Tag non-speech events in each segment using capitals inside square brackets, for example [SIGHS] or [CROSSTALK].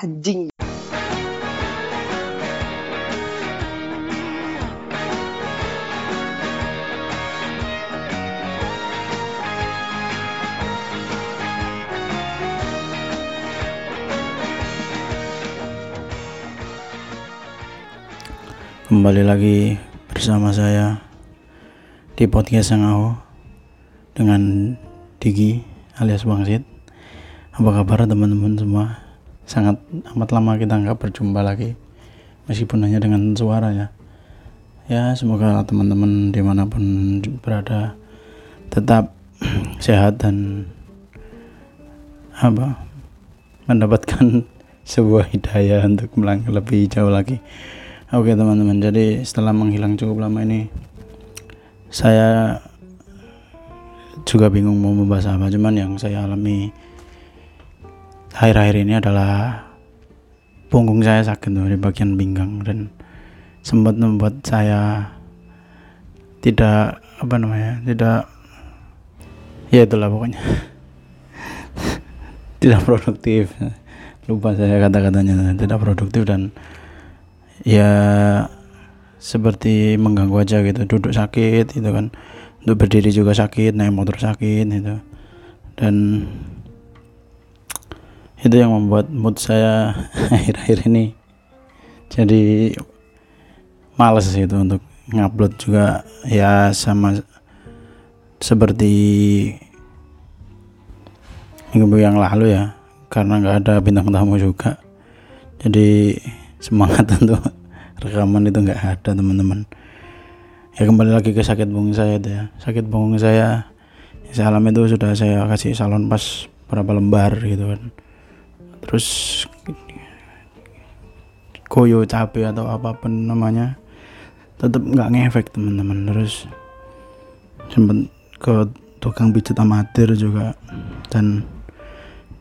anjing kembali lagi bersama saya di podcast yang aku dengan Digi alias Bangsit apa kabar teman-teman semua sangat amat lama kita nggak berjumpa lagi meskipun hanya dengan suara ya ya semoga teman-teman di mana pun berada tetap [CLEARS THROAT] sehat dan apa mendapatkan [LAUGHS] sebuah hidayah untuk melangkah lebih jauh lagi Oke teman-teman, jadi setelah menghilang cukup lama ini saya juga bingung mau membahas apa. Cuman yang saya alami akhir-akhir ini adalah punggung saya sakit tuh di bagian pinggang. Dan sempat membuat saya tidak apa namanya tidak ya itulah pokoknya. [LAUGHS] Tidak produktif. Lupa saya kata-katanya tidak produktif dan ya seperti mengganggu aja gitu. Duduk sakit gitu kan. Untuk berdiri juga sakit naik motor sakit gitu. Dan itu yang membuat mood saya [LAUGHS] akhir-akhir ini jadi males itu untuk ngupload juga. Ya sama seperti minggu yang lalu ya karena nggak ada bintang tamu juga. Jadi semangat [LAUGHS] untuk rekaman itu nggak ada teman-teman. Ya kembali lagi ke sakit punggung saya itu ya. Sakit punggung saya salam itu sudah saya kasih salon pas berapa lembar gitu kan terus koyo capek atau apa pun namanya tetap nggak ngefek teman-teman. Terus sempat ke tukang pijat amatir juga dan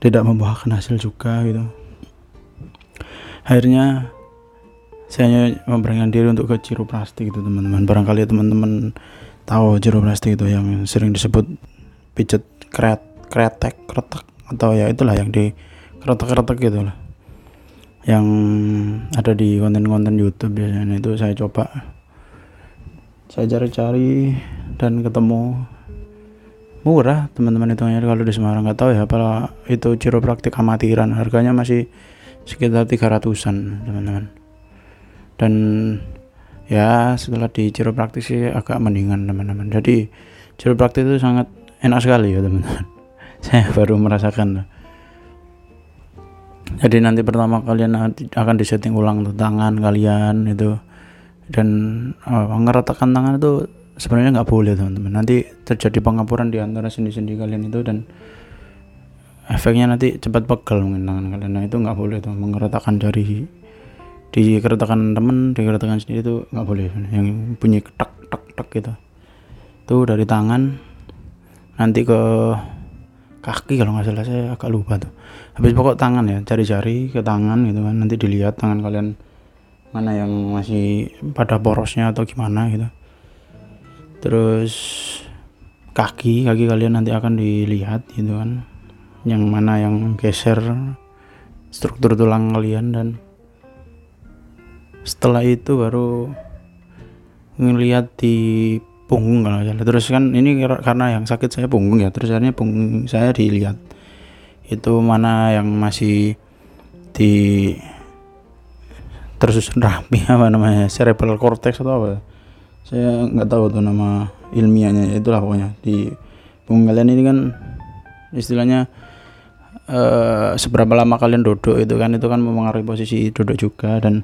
tidak membuahkan hasil juga gitu. Akhirnya saya memberanikan diri untuk ke plastik itu teman-teman. Barangkali teman-teman tahu plastik itu yang sering disebut pijet kret kretek kretek atau ya itulah yang di kretek-kretek gitu lah yang ada di konten-konten YouTube biasanya itu saya coba. Saya cari-cari dan ketemu. Murah teman-teman itu kalau di Semarang. Nggak tahu ya apa itu praktik amatiran. Harganya masih sekitar 300an teman-teman. Dan ya setelah di praktis sih agak mendingan teman-teman. Jadi praktis itu sangat enak sekali ya teman-teman. [LAUGHS] Saya baru merasakan jadi nanti pertama kalian akan disetting ulang tangan kalian itu. Dan uh, ngeratakan tangan itu sebenarnya nggak boleh teman-teman. Nanti terjadi pengapuran di antara sendi-sendi kalian itu dan efeknya nanti cepat pegel mungkin tangan kalian. Nah itu nggak boleh tuh mengeretakan jari. Di keretakan temen di keretakan sendiri itu nggak boleh. Yang bunyi tak tak tak gitu. Tuh dari tangan. Nanti ke kaki kalau nggak salah saya agak lupa tuh. Habis pokok tangan ya cari-cari ke tangan gitu kan. Nanti dilihat tangan kalian mana yang masih pada porosnya atau gimana gitu. Terus kaki kaki kalian nanti akan dilihat gitu kan. Yang mana yang geser struktur tulang kalian dan setelah itu baru ngelihat di punggung kalau salah. Terus kan ini karena yang sakit saya punggung ya. Terus akhirnya punggung saya dilihat. Itu mana yang masih di tersusun rapi [LAUGHS] apa namanya cerebral cortex atau apa? Saya nggak tahu tuh nama ilmiahnya itulah pokoknya. Di punggung kalian ini kan istilahnya uh, seberapa lama kalian duduk itu kan itu kan mempengaruhi posisi duduk juga dan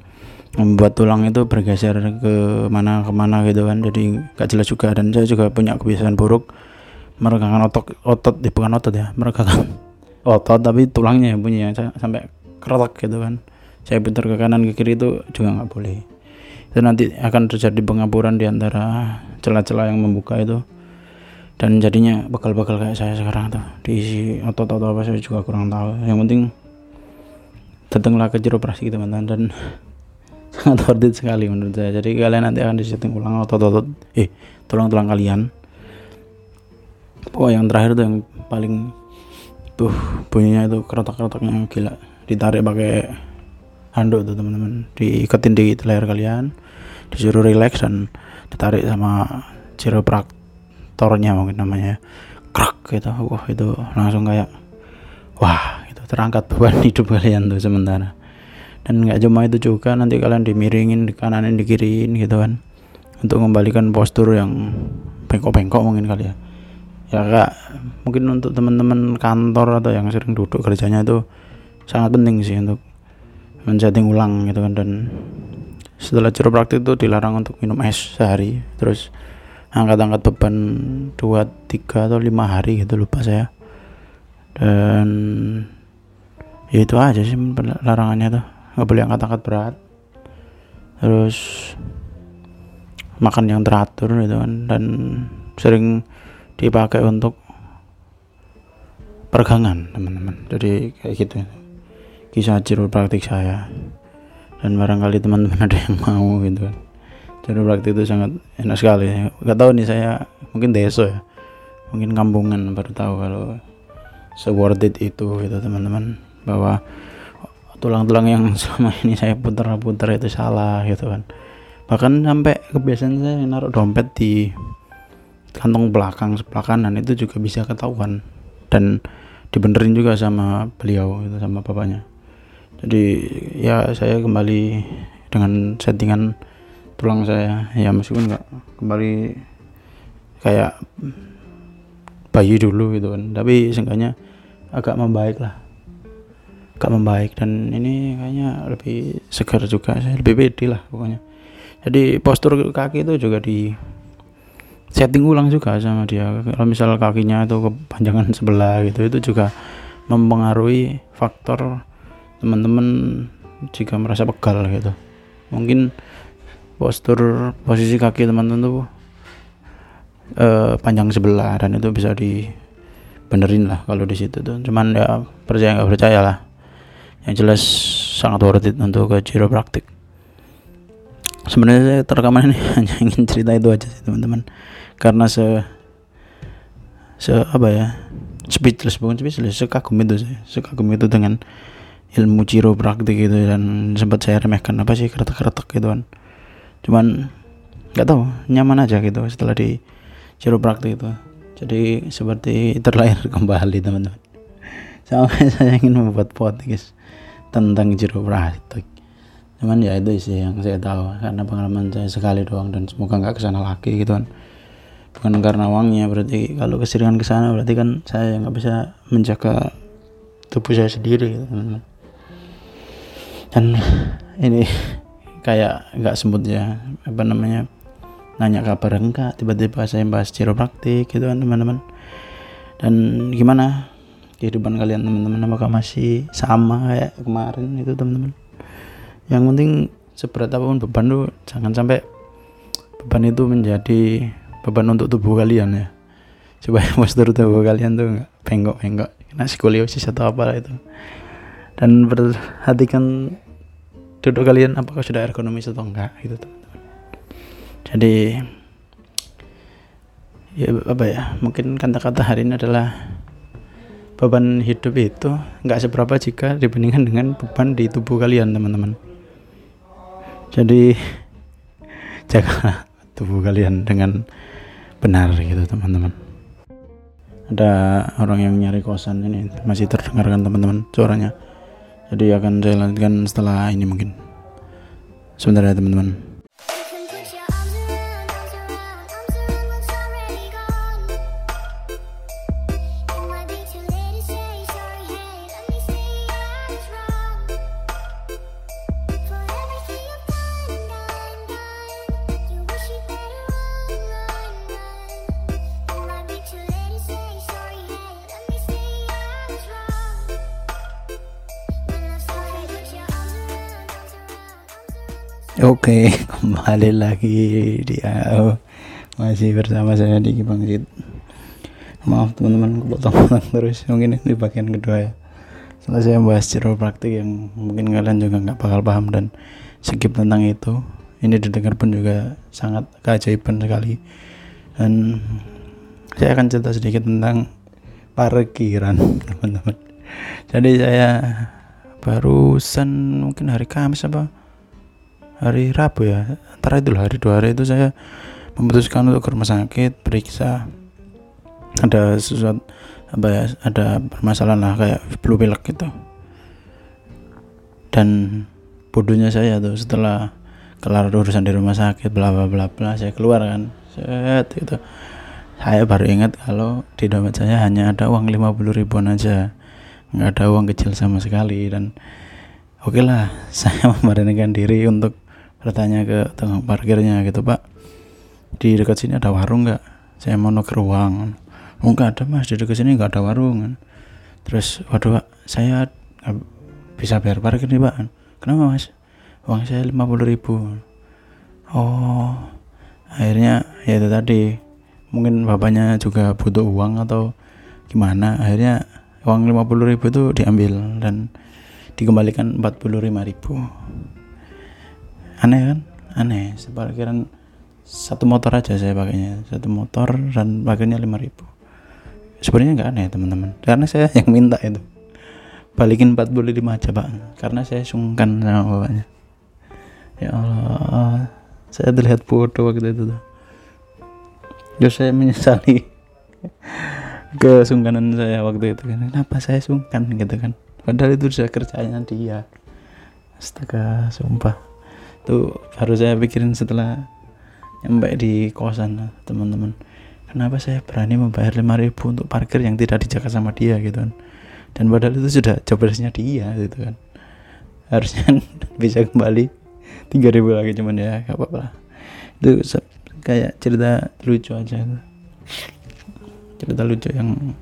membuat tulang itu bergeser ke mana ke mana gitu kan. Jadi gak jelas juga. Dan saya juga punya kebiasaan buruk. Meregangkan otot otot di bukan otot ya meregangkan [LAUGHS] otot tapi tulangnya yang punya sampai kerotak gitu kan. Saya putar ke kanan ke kiri itu juga nggak boleh. Itu nanti akan terjadi pengapuran di antara celah-celah yang membuka itu. Dan jadinya bakal-bakal kayak saya sekarang tuh. Diisi otot atau apa saya juga kurang tahu. Yang penting datanglah ke operasi teman-teman. Dan sangat worth it sekali menurut saya. Jadi kalian nanti akan disetting ulang otot-otot eh tulang-tulang kalian. Oh yang terakhir tuh yang paling tuh bunyinya itu kerotak-kerotaknya gila. Ditarik pakai handuk tuh teman-teman. Diiketin di leher kalian disuruh relax dan ditarik sama chiropraktornya mungkin namanya. Krak gitu. Wah itu langsung kayak wah itu terangkat beban [LAUGHS] hidup kalian tuh sementara dan nggak cuma itu juga nanti kalian dimiringin di kanan di kiriin gitu kan. Untuk membalikan postur yang bengkok-bengkok mungkin kali ya. Ya kak mungkin untuk teman-teman kantor atau yang sering duduk kerjanya itu sangat penting sih untuk mensetting ulang gitu kan. Dan setelah chiropraktik itu dilarang untuk minum es sehari. Terus angkat-angkat beban dua tiga atau lima hari gitu lupa saya. Dan ya itu aja sih larangannya tuh nggak boleh angkat-angkat berat. Terus makan yang teratur gitu kan. Dan sering dipakai untuk pergangan teman-teman. Jadi kayak gitu. Kisah praktik saya. Dan barangkali teman-teman [LAUGHS] ada yang mau gitu kan. Praktik itu sangat enak sekali. Nggak tahu nih saya mungkin deso ya. Mungkin kampungan baru tahu kalau se worth it itu gitu teman-teman. Bahwa tulang-tulang yang [LAUGHS] selama ini saya putar-putar itu salah gitu kan. Bahkan sampai kebiasaan saya naruh dompet di kantong belakang sebelah kanan itu juga bisa ketahuan. Dan dibenerin juga sama beliau itu sama bapaknya. Jadi ya saya kembali dengan settingan tulang saya. Ya meskipun nggak kembali kayak bayi dulu gitu kan. Tapi seenggaknya agak membaik lah agak membaik dan ini kayaknya lebih segar juga saya lebih pede lah pokoknya. Jadi postur kaki itu juga di setting ulang juga sama dia. Kalau misal kakinya itu kepanjangan sebelah gitu itu juga mempengaruhi faktor teman-teman jika merasa pegal gitu. Mungkin postur posisi kaki teman-teman tuh uh, panjang sebelah dan itu bisa dibenerin lah kalau di situ tuh. Cuman ya percaya nggak percaya lah yang jelas sangat worth it untuk ke praktik sebenarnya saya terkaman ini [LAUGHS] hanya ingin cerita itu aja sih teman-teman. Karena se se apa ya speechless bukan speechless sekagum itu sih. Sekagum itu dengan ilmu praktik gitu dan sempat saya remehkan apa sih kretek-kretek gitu kan. Cuman nggak tahu nyaman aja gitu setelah di praktik itu. Jadi seperti terlahir [LAUGHS] kembali teman-teman. Sampai [LAUGHS] saya ingin membuat podcast tentang praktik cuman ya itu sih yang saya tahu karena pengalaman saya sekali doang dan semoga nggak ke sana lagi gitu kan. Bukan karena uangnya berarti kalau keseringan ke sana berarti kan saya nggak bisa menjaga tubuh saya sendiri gitu teman-teman dan ini kayak nggak semut ya apa namanya nanya kabar enggak tiba-tiba saya bahas praktik gitu kan teman-teman. Dan gimana kehidupan kalian teman-teman apakah masih sama kayak kemarin itu teman-teman? Yang penting seberat apa pun beban tuh jangan sampai beban itu menjadi beban untuk tubuh kalian ya. Supaya [LAUGHS] postur tubuh kalian tuh nggak bengkok-bengkok kena skoliosis atau apa itu. Dan perhatikan duduk kalian apakah sudah ergonomis atau enggak gitu teman-teman. Jadi ya apa ya mungkin kata-kata hari ini adalah beban hidup itu nggak seberapa jika dibandingkan dengan beban di tubuh kalian teman-teman. Jadi [LAUGHS] jaga tubuh kalian dengan benar gitu teman-teman. Ada orang yang nyari kosan ini masih terdengarkan teman-teman suaranya. Jadi akan saya lanjutkan setelah ini mungkin. Sebentar ya teman-teman Oke, [LAUGHS] kembali lagi di AO. Masih bersama saya di Bangsit. Maaf teman-teman, potong-potong [LAUGHS] terus. Mungkin ini bagian kedua ya. Setelah saya bahas praktik yang mungkin kalian juga nggak bakal paham dan skip tentang itu. Ini didengar pun juga sangat keajaiban sekali. Dan saya akan cerita sedikit tentang parkiran [LAUGHS] teman-teman. Jadi saya barusan mungkin hari Kamis apa hari Rabu ya. Antara itu hari dua hari itu saya memutuskan untuk ke rumah sakit periksa. Ada sesuatu apa ya ada permasalahan lah kayak flu pilek gitu. Dan bodohnya saya tuh setelah kelar urusan di rumah sakit bla bla bla bla saya keluar kan. Set gitu. Saya baru ingat kalau di dompet saya hanya ada uang 50 ribuan aja. Nggak ada uang kecil sama sekali dan oke okay lah [LAUGHS] saya memberanikan diri untuk bertanya ke tukang parkirnya gitu pak. Di dekat sini ada warung nggak? Saya mau nuker uang. Oh nggak ada mas. Di dekat sini nggak ada warung. Kan terus waduh pak saya bisa bayar parkir nih pak. Kenapa mas? Uang saya lima puluh ribu. Oh akhirnya ya itu tadi. Mungkin bapaknya juga butuh uang atau gimana. Akhirnya uang lima puluh ribu itu diambil dan dikembalikan empat puluh lima ribu aneh kan? Aneh. Separkiran satu motor aja saya pakainya. Satu motor dan pakainya 5000 sebenarnya nggak aneh teman-teman. Karena saya [LAUGHS] yang minta itu. Balikin 45 aja pak. Karena saya sungkan sama bapaknya. Ya Allah. Saya terlihat bodoh waktu itu tuh. Terus saya menyesali [LAUGHS] kesungkanan saya waktu itu kan. Kenapa saya sungkan gitu kan? Padahal itu sudah kerjanya dia. Astaga sumpah tuh harus saya pikirin setelah nyampe di kosan teman-teman. Kenapa saya berani membayar 5000 untuk parkir yang tidak dijaga sama dia gitu kan? Dan padahal itu sudah jobdesknya dia gitu kan? Harusnya [LAUGHS] bisa kembali 3000 lagi cuman ya gak apa-apa itu kayak cerita lucu aja. Cerita lucu yang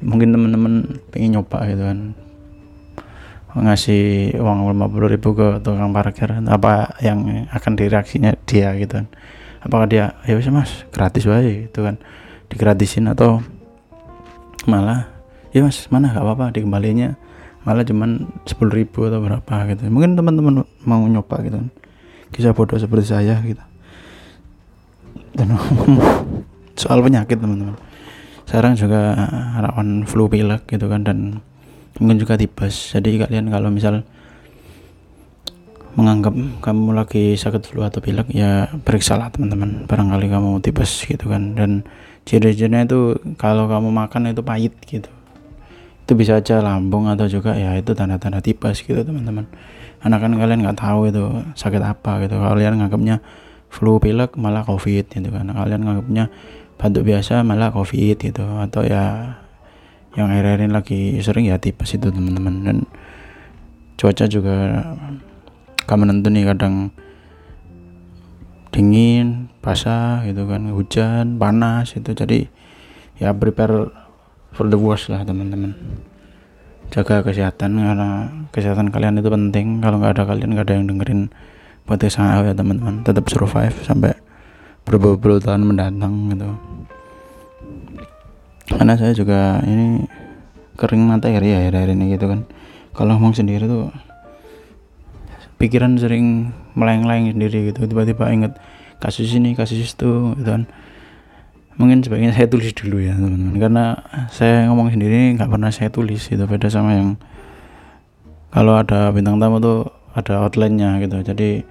mungkin teman-teman pengen nyoba gitu kan ngasih uang 50 ribu ke tukang parkir. Apa yang akan direaksinya dia gitu kan. Apakah dia ya bisa mas gratis wae itu kan. Digratisin atau malah ya mas mana gak apa-apa dikembalinya malah cuman sepuluh ribu atau berapa gitu. Mungkin teman-teman mau nyoba gitu kan. Kisah bodoh seperti saya gitu. Dan [LAUGHS] soal penyakit teman-teman. Sekarang juga rawan flu pilek gitu kan dan mungkin juga tipes jadi kalian kalau misal menganggap kamu lagi sakit flu atau pilek ya periksa lah teman-teman. Barangkali kamu tipes gitu kan. Dan ciri-cirinya itu kalau kamu makan itu pahit gitu. Itu bisa aja lambung atau juga ya itu tanda-tanda tipes gitu teman-teman. Anak kan kalian nggak tahu itu sakit apa gitu. Kalian nganggapnya flu pilek malah covid gitu kan. Kalian nganggapnya batuk biasa malah covid gitu. Atau ya yang akhir-akhir ini lagi sering ya tipes itu teman-teman. Dan cuaca juga gak menentu nih kadang dingin basah gitu kan hujan panas itu jadi ya prepare for the worst lah teman-teman. Jaga kesehatan karena kesehatan kalian itu penting. Kalau nggak ada kalian nggak ada yang dengerin podcast saya ya teman-teman. Tetap survive sampai berpuluh-puluh mendatang gitu karena saya juga ini kering materi ya akhir-akhir ini gitu kan. Kalau ngomong sendiri tuh pikiran sering melayang-layang sendiri gitu. Tiba-tiba inget kasus ini kasus itu gitu kan. Mungkin sebaiknya saya tulis dulu ya teman-teman. Karena saya ngomong sendiri nggak pernah saya tulis itu beda sama yang kalau ada bintang tamu tuh ada outline-nya gitu. Jadi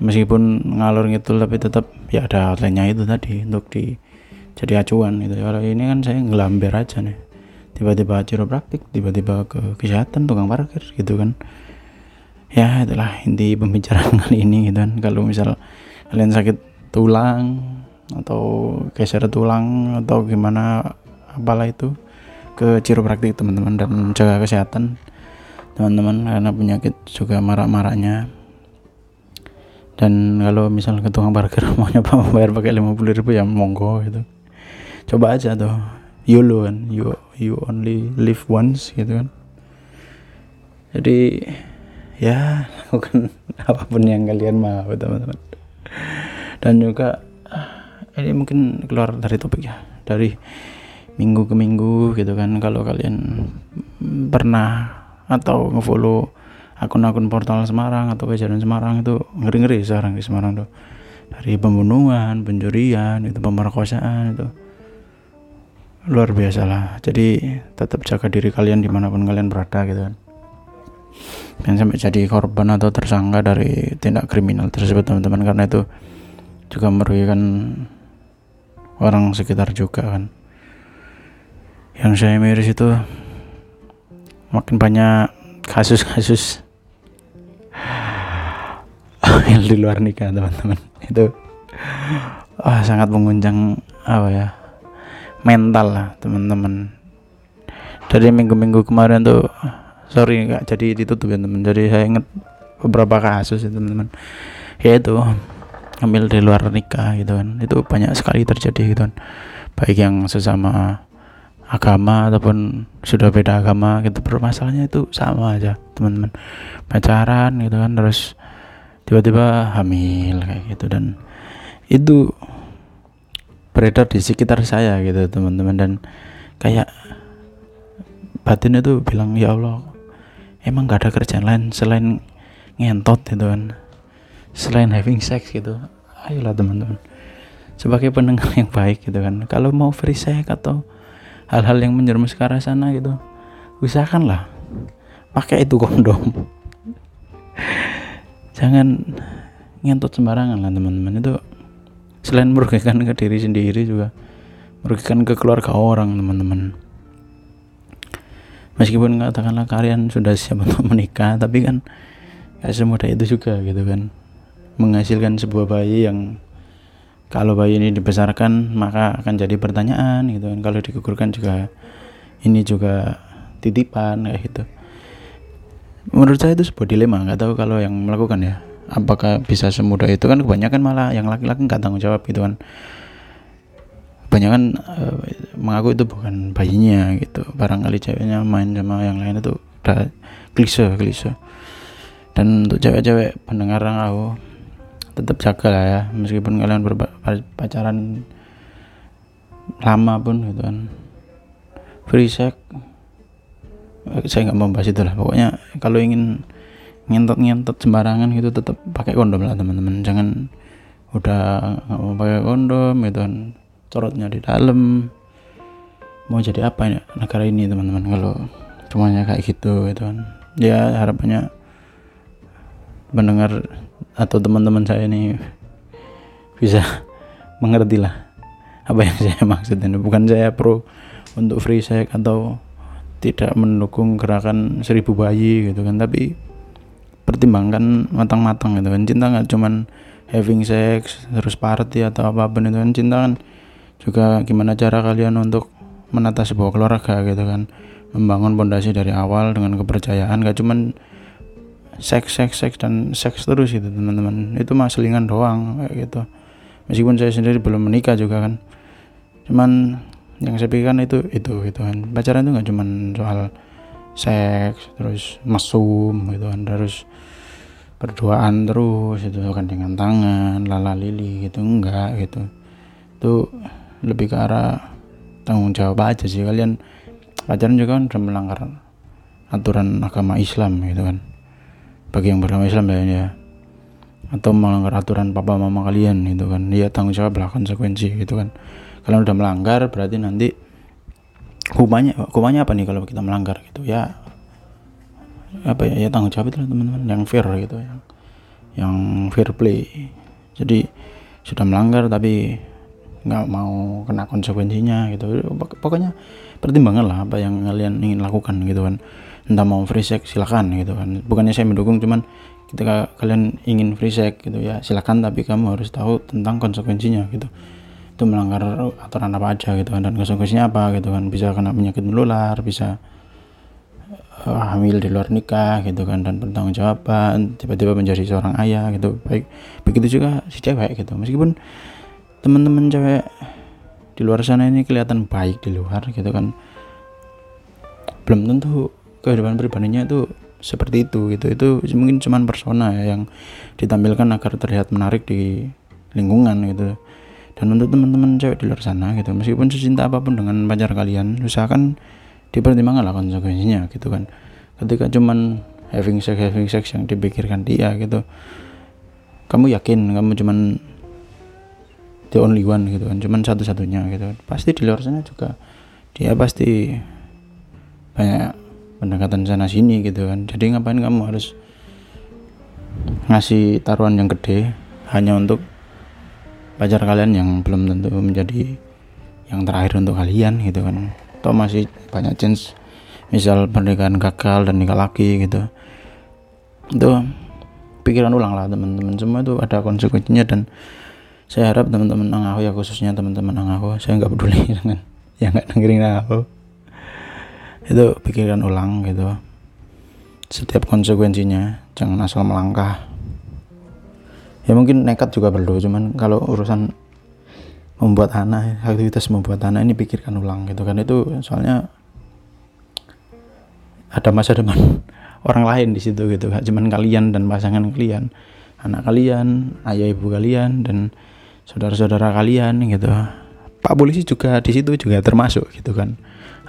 meskipun ngalur gitu tapi tetap ya ada outline-nya itu tadi untuk di jadi acuan gitu. Kalau ini kan saya ngelamber aja nih. Tiba-tiba praktik tiba-tiba ke kesehatan tukang parkir gitu kan. Ya itulah inti pembicaraan kali [LAUGHS] ini gitu kan. Kalau misal kalian sakit tulang atau geser tulang atau gimana apalah itu ke chiropraktik teman-teman dan menjaga kesehatan. Teman-teman karena penyakit juga marak-maraknya. Dan kalau misal ke tukang parkir [LAUGHS] mau nyoba bayar pakai 50 ribu ya monggo gitu coba aja tuh. YOLO kan you, you only live once gitu kan. Jadi ya lakukan [LAUGHS] apa pun yang kalian mau teman-teman. Dan juga ini mungkin keluar dari topik ya. Dari minggu ke minggu gitu kan. Kalau kalian pernah atau ngefollow akun-akun portal Semarang atau kejadian Semarang itu ngeri-ngeri sekarang di Semarang tuh. Dari pembunuhan, pencurian, itu pemerkosaan itu luar biasa lah. Jadi tetap jaga diri kalian di mana pun kalian berada gitu kan. Yang sampai jadi korban atau tersangka dari tindak kriminal tersebut teman-teman. Karena itu juga merugikan orang sekitar juga kan. Yang saya miris itu makin banyak kasus-kasus [LAUGHS] yang di luar nikah teman-teman. Itu wah sangat mengguncang apa ya mental lah teman-teman. Dari minggu-minggu kemarin tuh sorry nggak jadi ditutup ya teman. Jadi saya ingat beberapa kasus ya teman-teman. Ya itu ambil di luar nikah gitu kan. Itu banyak sekali terjadi gitu kan. Baik yang sesama agama ataupun sudah beda agama gitu. Permasalahannya itu sama aja teman-teman. Pacaran gitu kan terus tiba-tiba hamil kayak gitu. Dan itu beredar di sekitar saya gitu teman-teman. Dan kayak batin itu bilang ya Allah emang gak ada kerjaan lain selain ngentot gitu kan selain having sex gitu. Ayolah teman-teman. Sebagai pendengar yang baik gitu kan. Kalau mau free sex atau hal-hal yang menjerumus ke arah sana gitu usahakanlah pakai itu kondom. [LAUGHS] Jangan ngentot sembarangan lah teman-teman. Itu selain merugikan ke diri sendiri juga merugikan ke keluarga orang teman-teman. Meskipun katakanlah kalian sudah siap [LAUGHS] untuk menikah tapi kan gak semudah itu juga gitu kan. Menghasilkan sebuah bayi yang kalau bayi ini dibesarkan maka akan jadi pertanyaan gitu kan. Kalau digugurkan juga ini juga titipan kayak gitu. Menurut saya itu sebuah dilema nggak tahu kalau yang melakukan ya apakah bisa semudah itu? Kan kebanyakan malah yang laki-laki nggak tanggung jawab gitu kan. Kebanyakan uh, mengaku itu bukan bayinya gitu. Barangkali ceweknya main sama yang lain itu udah klise klise. Dan untuk cewek-cewek pendengar aku tetap jaga lah ya. Meskipun kalian berpacaran lama pun gitu kan. Free sex eh, saya nggak mau bahas itu lah. Pokoknya kalau ingin ngentot-ngentot sembarangan gitu tetap pakai kondom lah teman-teman. Jangan udah nggak mau pakai kondom gitu kan. Corotnya di dalam. Mau jadi apa ya negara ini teman-teman kalau semuanya kayak gitu gitu kan. Ya harapannya mendengar atau teman-teman saya ini bisa [LAUGHS] mengerti lah apa yang saya maksud ini. Bukan saya pro untuk free sex atau tidak mendukung gerakan seribu bayi gitu kan tapi pertimbangkan matang-matang gitu kan. Cinta nggak cuman having sex terus party atau apa pun itu kan. Cinta kan juga gimana cara kalian untuk menata sebuah keluarga gitu kan. Membangun pondasi dari awal dengan kepercayaan gak cuman seks seks seks dan seks terus gitu teman-teman. Itu mah selingan doang kayak gitu. Meskipun saya sendiri belum menikah juga kan. Cuman yang saya pikirkan itu itu gitu kan. Pacaran itu nggak cuman soal seks terus mesum gitu kan terus berduaan terus itu kan dengan tangan lala lili gitu enggak gitu. Itu lebih ke arah tanggung jawab aja sih kalian. Pacaran juga kan udah melanggar aturan agama Islam gitu kan. Bagi yang beragama Islam ya, ya. Atau melanggar aturan papa mama kalian gitu kan. Ya tanggung jawab lah konsekuensi gitu kan. Kalian udah melanggar berarti nanti hukumannya hukumannya apa nih kalau kita melanggar gitu? Ya apa ya? Ya tanggung jawab itu teman-teman. Yang fair gitu ya yang fair play. Jadi sudah melanggar tapi nggak mau kena konsekuensinya gitu. Pokoknya pertimbangan lah apa yang kalian ingin lakukan gitu kan. Entah mau free sex silakan gitu kan. Bukannya saya mendukung cuman ketika kalian ingin free sex gitu ya silakan. Tapi kamu harus tahu tentang konsekuensinya gitu itu melanggar aturan apa aja gitu kan dan konsekuensinya apa gitu kan. Bisa kena penyakit menular bisa uh, hamil di luar nikah gitu kan dan bertanggung jawaban tiba-tiba menjadi seorang ayah gitu. Baik begitu juga si cewek gitu. Meskipun teman-teman cewek di luar sana ini kelihatan baik di luar gitu kan belum tentu kehidupan pribadinya itu seperti itu gitu. Itu mungkin cuman persona ya yang ditampilkan agar terlihat menarik di lingkungan gitu dan untuk teman-teman cewek di luar sana gitu meskipun secinta apa pun dengan pacar kalian usahakan dipertimbangkan lah konsekuensinya gitu kan. Ketika cuman having sex having sex yang dipikirkan dia gitu kamu yakin kamu cuman the only one gitu kan cuman satu-satunya gitu. Pasti di luar sana juga dia pasti banyak pendekatan sana sini gitu kan. Jadi ngapain kamu harus ngasih taruhan yang gede hanya untuk pacar kalian yang belum tentu menjadi yang terakhir untuk kalian gitu kan. Atau masih banyak chance misal pernikahan gagal dan nikah lagi gitu. Itu pikiran ulang lah teman-teman. Semua itu ada konsekuensinya dan saya harap teman-teman angahu ya khususnya teman-teman angahu saya nggak peduli [LAUGHS] dengan yang nggak dengerin angahu itu pikiran ulang gitu. Setiap konsekuensinya jangan asal melangkah ya mungkin nekat juga perlu cuman kalau urusan membuat anak aktivitas membuat anak ini pikirkan ulang gitu kan. Itu soalnya ada masa depan [LAUGHS] orang lain di situ gitu kan cuman kalian dan pasangan kalian anak kalian ayah ibu kalian dan saudara-saudara kalian gitu. Pak polisi juga di situ juga termasuk gitu kan.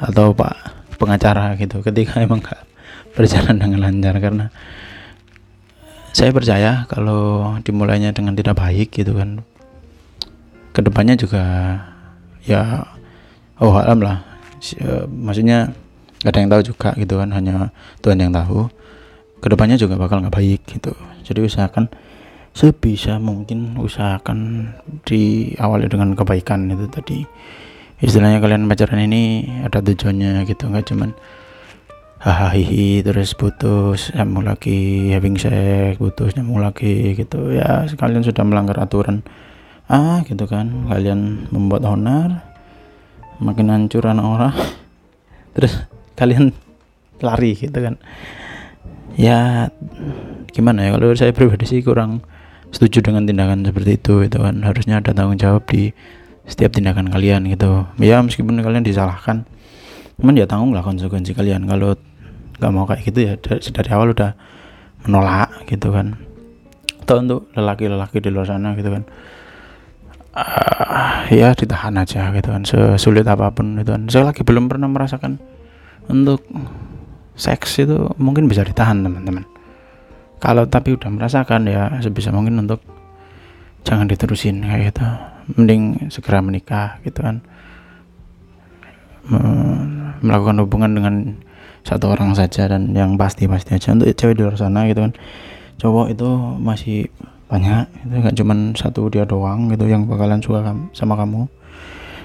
Atau pak pengacara gitu ketika [LAUGHS] emang gak berjalan dengan lancar karena saya percaya kalau dimulainya dengan tidak baik gitu kan. Ke depannya juga ya oh alam lah. E, maksudnya gak ada yang tahu juga gitu kan hanya Tuhan yang tahu. Ke depannya juga bakal nggak baik gitu. Jadi usahakan sebisa mungkin usahakan diawali dengan kebaikan itu tadi. Istilahnya kalian pacaran ini ada tujuannya gitu nggak cuman hahaha terus putus nyambung lagi having sex putus nyambung lagi gitu. Ya kalian sudah melanggar aturan. Ah gitu kan. Kalian membuat onar makin hancur anak orang [LAUGHS] terus kalian lari gitu kan. Ya gimana ya? Kalau saya pribadi sih kurang setuju dengan tindakan seperti itu itu kan. Harusnya ada tanggung jawab di setiap tindakan kalian gitu. Ya meskipun kalian disalahkan cuman ya tanggung lah konsekuensi kalian. Kalau nggak mau kayak gitu ya dari, dari awal udah menolak gitu kan. Atau untuk lelaki-lelaki di luar sana gitu kan. Uh, ya ditahan aja gitu kan sesulit apa pun itu kan. Saya lagi belum pernah merasakan untuk seks itu mungkin bisa ditahan teman-teman. Kalau tapi udah merasakan ya sebisa mungkin untuk jangan diterusin kayak gitu. Mending segera menikah gitu kan. Melakukan hubungan dengan satu orang saja dan yang pasti pasti aja. Untuk cewek di luar sana gitu kan cowok itu masih banyak itu nggak cuman satu dia doang gitu yang bakalan suka sama kamu.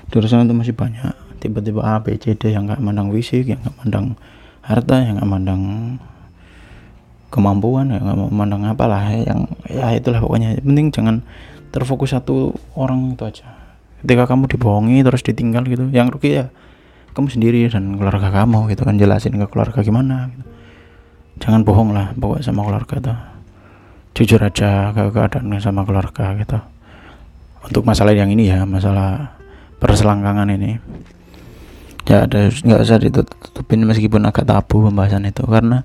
Di luar sana itu masih banyak. Tiba-tiba A B C D yang nggak mandang fisik yang nggak mandang harta yang nggak mandang kemampuan ya nggak mandang apalah yang ya itulah pokoknya. Penting jangan terfokus satu orang itu aja. Ketika kamu dibohongi terus ditinggal gitu yang rugi ya kamu sendiri dan keluarga kamu gitu kan jelasin ke keluarga gimana gitu. jangan bohong lah pokoknya sama keluarga tuh jujur aja ke keadaan sama keluarga gitu. Untuk masalah yang ini ya masalah perselangkangan ini. Ya ada nggak usah ditutupin meskipun agak tabu pembahasan itu. Karena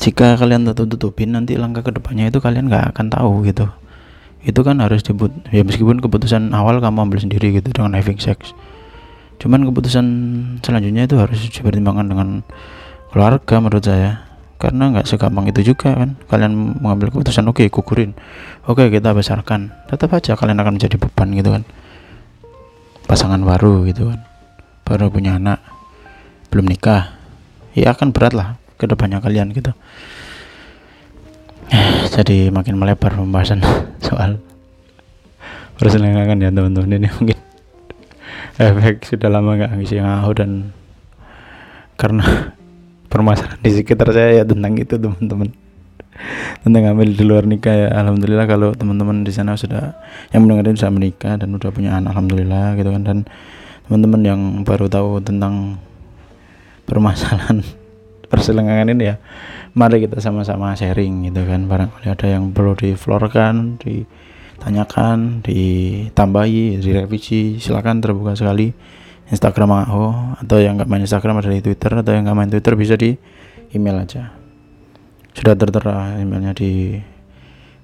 jika kalian tutup tutupin nanti langkah ke depannya itu kalian nggak akan tahu gitu. Itu kan harus dibut ya meskipun keputusan awal kamu ambil sendiri gitu dengan having sex cuman keputusan selanjutnya itu harus dipertimbangkan dengan keluarga menurut saya. Karena nggak segampang itu juga kan. Kalian mengambil keputusan oke okay, kukurin oke okay, kita besarkan. Tetap aja kalian akan menjadi beban gitu kan. Pasangan baru gitu kan. Baru punya anak belum nikah. Ya akan berat lah ke depannya kalian gitu. [SIGHS] Jadi makin melebar pembahasan [LAUGHS] soal perselingkuhan ya teman-teman ini mungkin efek sudah lama nggak ngisi ngahu dan karena [LAUGHS] permasalahan di sekitar saya ya tentang itu teman-teman. Tentang hamil di luar nikah ya alhamdulillah kalau teman-teman di sana sudah yang mendengarkan sudah menikah dan sudah punya anak alhamdulillah gitu kan. Dan teman-teman yang baru tahu tentang permasalahan [LAUGHS] perselingkuhan ini ya mari kita sama-sama sharing gitu kan. Barangkali ada yang perlu diflorkan ditanyakan ditambahi direvisi silakan terbuka sekali. Instagram aku atau yang nggak main Instagram ada di Twitter atau yang nggak main Twitter bisa di email aja. Sudah tertera emailnya di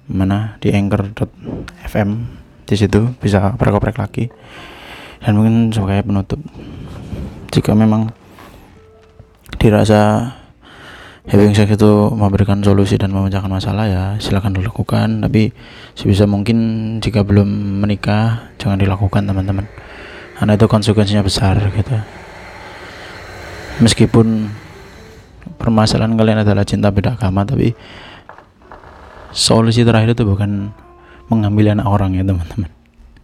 mana? Di anchor.fm di situ bisa perkoprek lagi. Dan mungkin sebagai penutup jika memang dirasa having sex itu memberikan solusi dan memecahkan masalah ya silakan dilakukan. Tapi sebisa mungkin jika belum menikah jangan dilakukan teman-teman. Karena itu konsekuensinya besar gitu. Meskipun permasalahan kalian adalah cinta beda agama tapi solusi terakhir itu bukan mengambil anak orang ya teman-teman.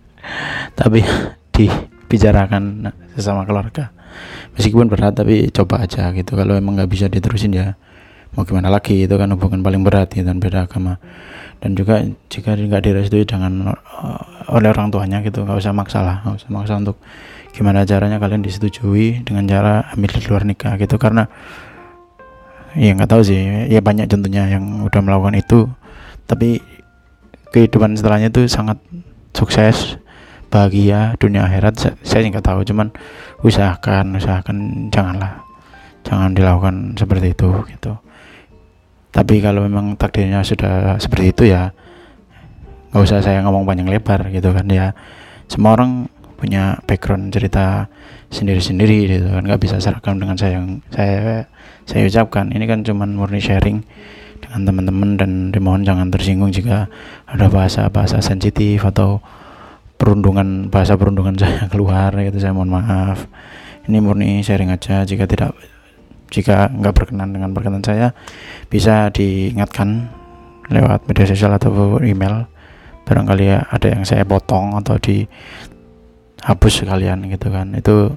[LAUGHS] Tapi [LAUGHS] dibicarakan sesama keluarga. Meskipun berat tapi coba aja gitu. Kalau emang nggak bisa diterusin ya mau gimana lagi itu kan hubungan paling berat gitu dan beda agama. Dan juga jika nggak direstui dengan uh, oleh orang tuanya gitu nggak usah maksa lah nggak usah maksa untuk gimana caranya kalian disetujui dengan cara ambil di luar nikah gitu. Karena ya nggak tahu sih ya banyak contohnya yang udah melakukan itu. Tapi kehidupan setelahnya itu sangat sukses bahagia dunia akhirat saya nggak tahu cuman usahakan usahakan janganlah jangan dilakukan seperti itu gitu tapi kalau memang takdirnya sudah seperti itu ya nggak usah saya ngomong panjang lebar gitu kan ya. Semua orang punya background cerita sendiri-sendiri gitu kan nggak bisa seragam dengan saya yang saya saya ucapkan. Ini kan cuman murni sharing dengan teman-teman dan dimohon jangan tersinggung jika ada bahasa-bahasa sensitif atau perundungan bahasa perundungan [LAUGHS] saya keluar gitu saya mohon maaf. Ini murni sharing aja jika tidak jika nggak berkenan dengan perkenan saya bisa diingatkan lewat media sosial atau email. Barangkali ya ada yang saya potong atau dihapus sekalian gitu kan. Itu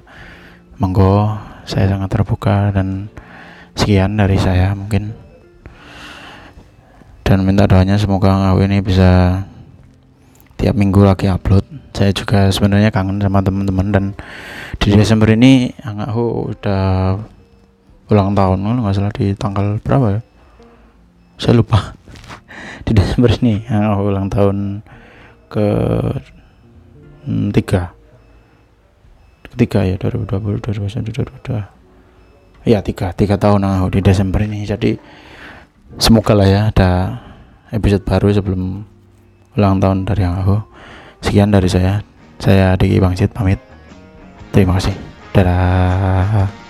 monggo saya sangat terbuka dan sekian dari saya mungkin. Dan minta doanya semoga ngawi ini bisa tiap minggu lagi upload. Saya juga sebenarnya kangen sama teman-teman dan di Desember ini Angakhu udah ulang tahun nggak salah di tanggal berapa ya saya lupa di Desember ini oh, ulang tahun ke hmm, tiga ketiga ya 2020 2021 2022 ya tiga tiga tahun aku di Desember ini jadi semoga lah ya ada episode baru sebelum ulang tahun dari yang aku sekian dari saya saya Diki Bangsit pamit terima kasih dadah